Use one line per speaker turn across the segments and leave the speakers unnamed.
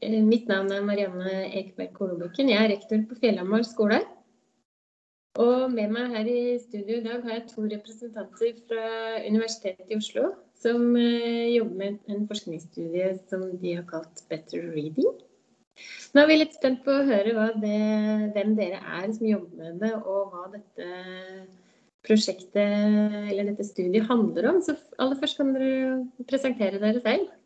Eh, mitt navn er Marianne Ekeberg Kolobukken. Jeg er rektor på Fjellhamar skole. Og med meg her i studio i dag har jeg to representanter fra Universitetet i Oslo som eh, jobber med en forskningsstudie som de har kalt Better Reading. Nå er vi litt spent på å høre det, hvem dere er som jobber med det, og hva dette prosjektet eller dette studiet handler om. Så aller først kan dere presentere dere selv.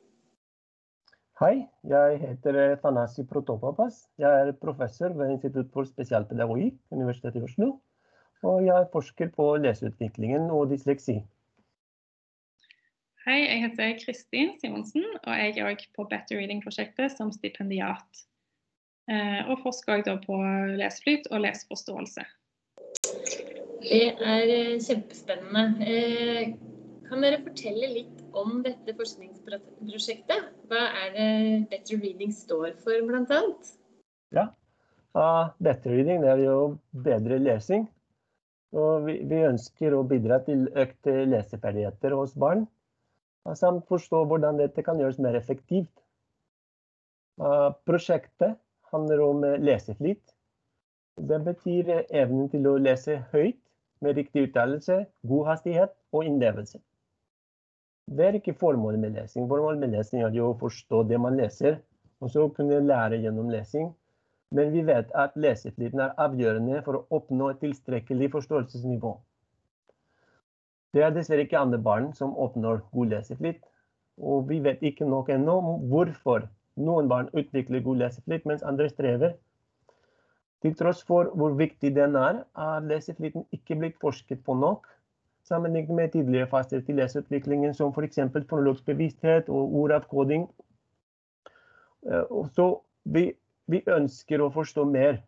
Hei, jeg heter Tanasi Protopapas. Jeg er professor ved Institutt for spesialpedagogikk, Universitetet i Oslo. Og jeg forsker på leseutviklingen og dysleksi.
Hei, jeg heter Kristin Simonsen, og jeg er òg på Better Reading-prosjektet som stipendiat. Eh, og forsker òg på leseflyt og leseforståelse.
Det er eh, kjempespennende. Eh, kan dere fortelle litt om dette forskningsprosjektet. Hva er det Better Reading står for, bl.a.?
Ja, uh, Better Reading er jo bedre lesing. Og vi, vi, ønsker å bidra til økte leseferdigheter hos barn. Samt forstå hvordan dette kan gjøres mer effektivt. Uh, prosjektet handler om leseflyt. Det betyr evnen til å lese høyt med riktig uttalelse, god hastighet og innlevelse. Det er ikke formålet med lesing. Formålet med lesing er å forstå det man leser, og så kunne lære gjennom lesing. Men vi vet at leseflyten er avgjørende for å oppnå et tilstrekkelig forståelsesnivå. Det er dessverre ikke andre barn som oppnår god leseflyt. Og vi vet ikke nok ennå hvorfor noen barn utvikler god leseflyt, mens andre strever. Til tross for hvor viktig den er, er leseflyten ikke blitt forsket på nok sammenlignet med tidligere faser til leseutviklingen, som f.eks. fonologisk bevissthet og ordavkoding. Eh, så vi, vi, ønsker å forstå mer.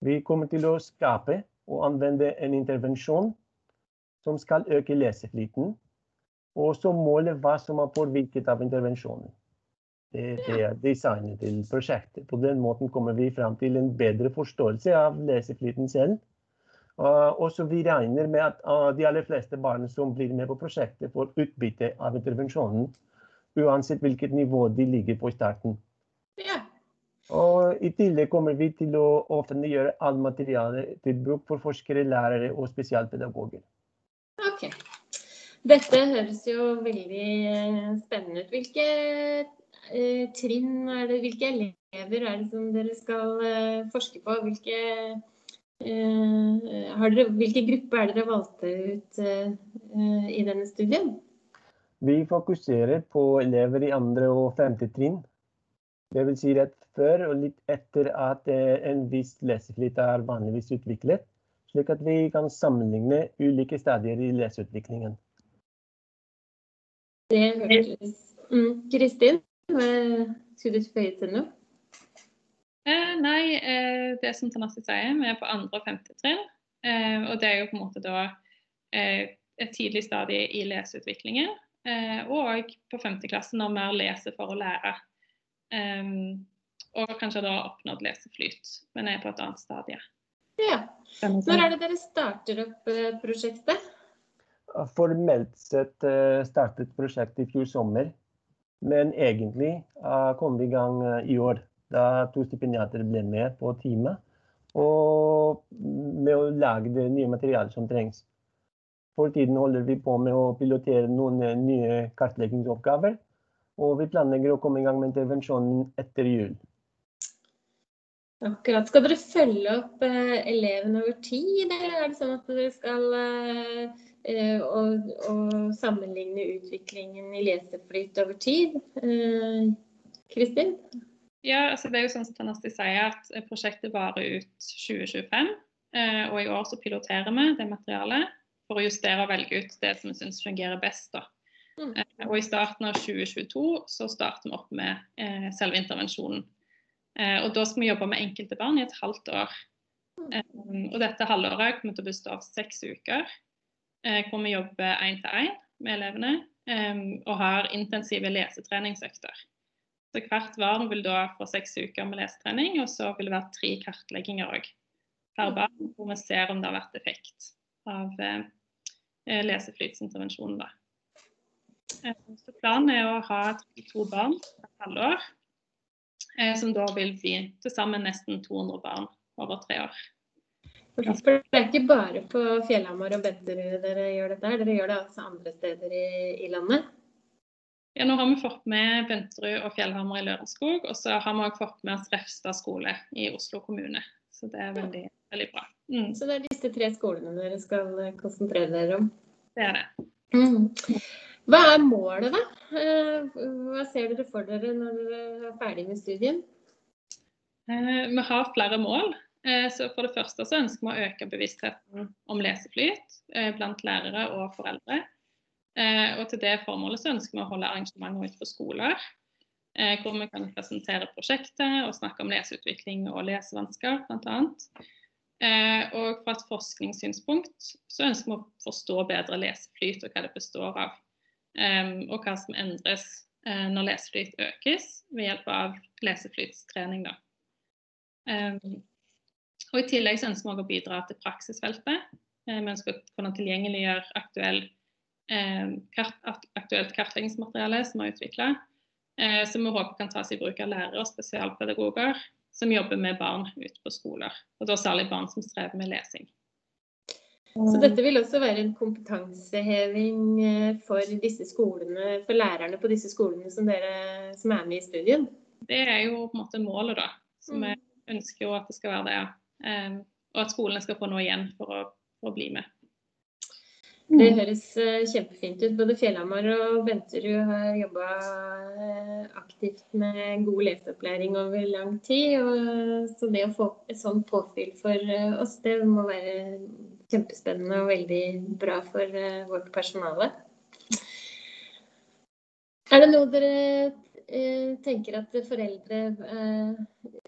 Vi kommer til å skape og anvende en intervensjon som skal øke leseflyten, og så måle hva som er påvirket av intervensjonen. Det, det, er designet til prosjektet. På den måten kommer vi fram til en bedre forståelse av leseflyten selv og så Vi regner med at de aller fleste barn som blir med på prosjektet, får utbytte av intervensjonen. Uansett hvilket nivå de ligger på i starten. Ja. Og I tillegg kommer vi til å offentliggjøre all materiale til bruk for forskere, lærere og spesialpedagoger.
Ok. Dette høres jo veldig eh, spennende ut. Hvilke eh, trinn er det, hvilke elever er det som dere skal eh, forske på? Hvilke dere, hvilke grupper er dere valgte ut uh, i denne studien?
Vi fokuserer på elever i andre og femte trinn. Det vil si rett før og litt etter at uh, en viss leseflyt er vanligvis utviklet, slik at vi kan sammenligne ulike stadier i leseutviklingen.
Det hørtes mm. Kristin, skulle du føye til noe?
Nei, eh, det som Tanasi sier, vi er på andre og femte trinn. Eh, og det er jo på en måte da eh, et tidlig stadie i leseutviklingen. Eh, og på femte klasse når vi leser for å lære. Eh, og kanskje da oppnådd leseflyt, men er på et annet stadie.
Ja. Når er det dere starter opp prosjektet?
Formelt sett startet prosjektet i fjor sommer. Men egentlig kom vi i gang i år da to stipendiater ble med på teamet. Og med å lage det nye materialet som trengs. For tiden holder vi på med å pilotere noen nye kartleggingsoppgaver. Og vi planlegger å komme i gang med intervensjonen etter jul.
Akkurat. Skal dere følge opp eh, elevene over tid, eller er det sånn at dere skal eh, eh og, og sammenligne utviklingen i leseflyt over tid? Eh, Kristin?
Ja, altså det er jo sånn som Tanasti sier, at prosjektet varer ut 2025. Eh, og i år så piloterer vi det materialet for å justere og velge ut det som vi syns fungerer best. da. Mm. Eh, og i starten av 2022 så starter vi opp med eh, selve intervensjonen. Eh, og da skal vi jobbe med enkelte barn i et halvt år. Mm. Eh, og dette halvåret kommer til å bestå av seks uker eh, hvor vi jobber én til én med elevene og har intensive lesetreningsøkter. Så hvert barn vil da få seks uker med lesetrening, og så vil det være tre kartlegginger òg per barn, hvor vi ser om det har vært effekt av eh, eh leseflytsintervensjonen. Eh, så planen er å ha to barn hvert halvår. som da vil bli til sammen nesten 200 barn over tre år.
For det er ikke bare på Fjellhamar og Bedderud dere gjør dette her, dere gjør det også andre steder i, i landet?
Ja, nå har vi fått med Bønterud og Fjellhammer i Lørenskog, og så har vi også fått med oss Refstad skole i Oslo kommune. Så det er veldig, veldig bra.
Mm. Så det er disse tre skolene dere skal konsentrere dere om?
Det er det.
Mm. Hva er målet, da? Eh, hva ser dere for dere når dere er ferdig med studien?
Eh, vi har flere mål. Eh, så For det første så ønsker vi å øke bevisstheten om leseflyt blant lærere og foreldre. Og Til det formålet så ønsker vi å holde arrangementer utenfor skoler. Hvor vi kan presentere prosjektet og snakke om leseutvikling og lesevansker bl.a. Og fra et forskningssynspunkt så ønsker vi å forstå bedre leseflyt og hva det består av. Og hva som endres når leseflyt økes ved hjelp av leseflytstrening. Og I tillegg så ønsker vi å bidra til praksisfeltet. Vi ønsker å kunne tilgjengeliggjøre aktuell, aktuelt kartleggingsmateriale som er utvikla. Uh, som vi håper kan tas i bruk av lærere og spesialpedagoger som jobber med barn ute på skoler. Og da særlig barn som strever med lesing.
Så dette vil også være en kompetanseheving eh, for disse skolene, for lærerne på disse skolene som, dere, som er med i studien?
Det er jo på en måte målet, da. Så vi mm. ønsker jo at det skal være det. Ja. Og at skolene skal få noe igjen for å, for å bli med.
Det mm. høres eh, kjempefint ut. Både Fjellhamar og Benterud har jobba eh, aktivt med god leseopplæring over lang tid. Og så det å få et sånt påfyll for eh, oss, det må være kjempespennende og veldig bra for vårt personale. Er det noe dere tenker at foreldre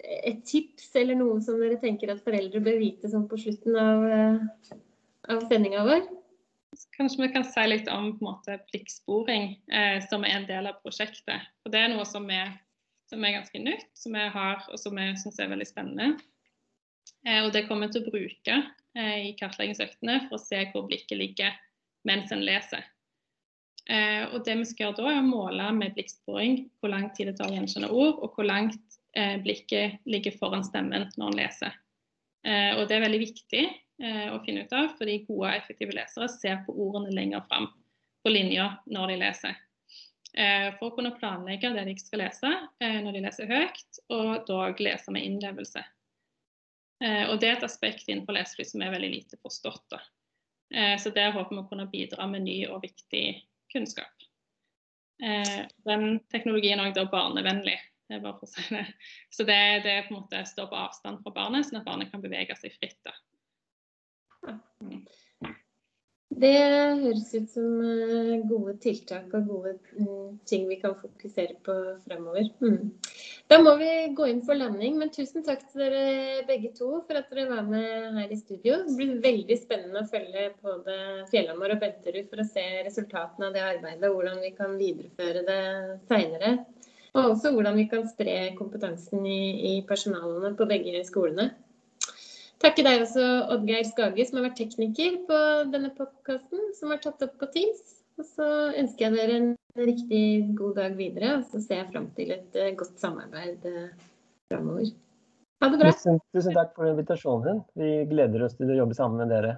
Et tips eller noe som dere tenker at foreldre bør vite sånn på slutten av, av sendinga vår?
Kanskje vi kan si litt om på en måte blikksporing, eh, som er en del av prosjektet. Og Det er noe som er, som er ganske nytt, som vi har, og som vi syns er veldig spennende. Eh, og Det kommer vi til å bruke eh, i kartleggingsøktene for å se hvor blikket ligger mens en leser. Eh, og Det vi skal gjøre da, er å måle med blikksporing hvor lang tid det tar å gjenkjenne ord, og hvor langt eh, blikket ligger foran stemmen når en leser. Eh, og Det er veldig viktig Eh, å finne ut av, fordi gode og effektive lesere ser på ordene lenger fram på linja når de leser. Eh, for å kunne planlegge det de skal lese eh, når de leser høyt, og dog lese med innlevelse. Og Det er et aspekt innenfor lesefly som er veldig lite forstått. Da. Så Der håper vi å kunne bidra med ny og viktig kunnskap. Den teknologien er også barnevennlig. Det si det. Så det, det på står på avstand fra barnet, sånn at barnet kan bevege seg fritt. Da.
Det høres ut som eh, gode tiltak og gode mm, ting vi kan fokusere på fremover. Mm. Da må vi gå inn for landing, men tusen takk til dere begge to for at dere var med her i studio. Det blir veldig spennende å følge både Fjellhamar og Benterud for å se resultatene av det arbeidet og hvordan vi kan videreføre det seinere. Og også hvordan vi kan spre kompetansen i, personalene på begge skolene. Takke deg også, Oddgeir Skage, som har vært tekniker på denne podkasten, som har tatt opp på Teams. Og så ønsker jeg dere en riktig god dag videre, og så ser jeg fram til et eh, godt samarbeid eh, framover. Ha det bra.
Tusen, tusen takk for invitasjonen. Vi gleder oss til å jobbe sammen med dere.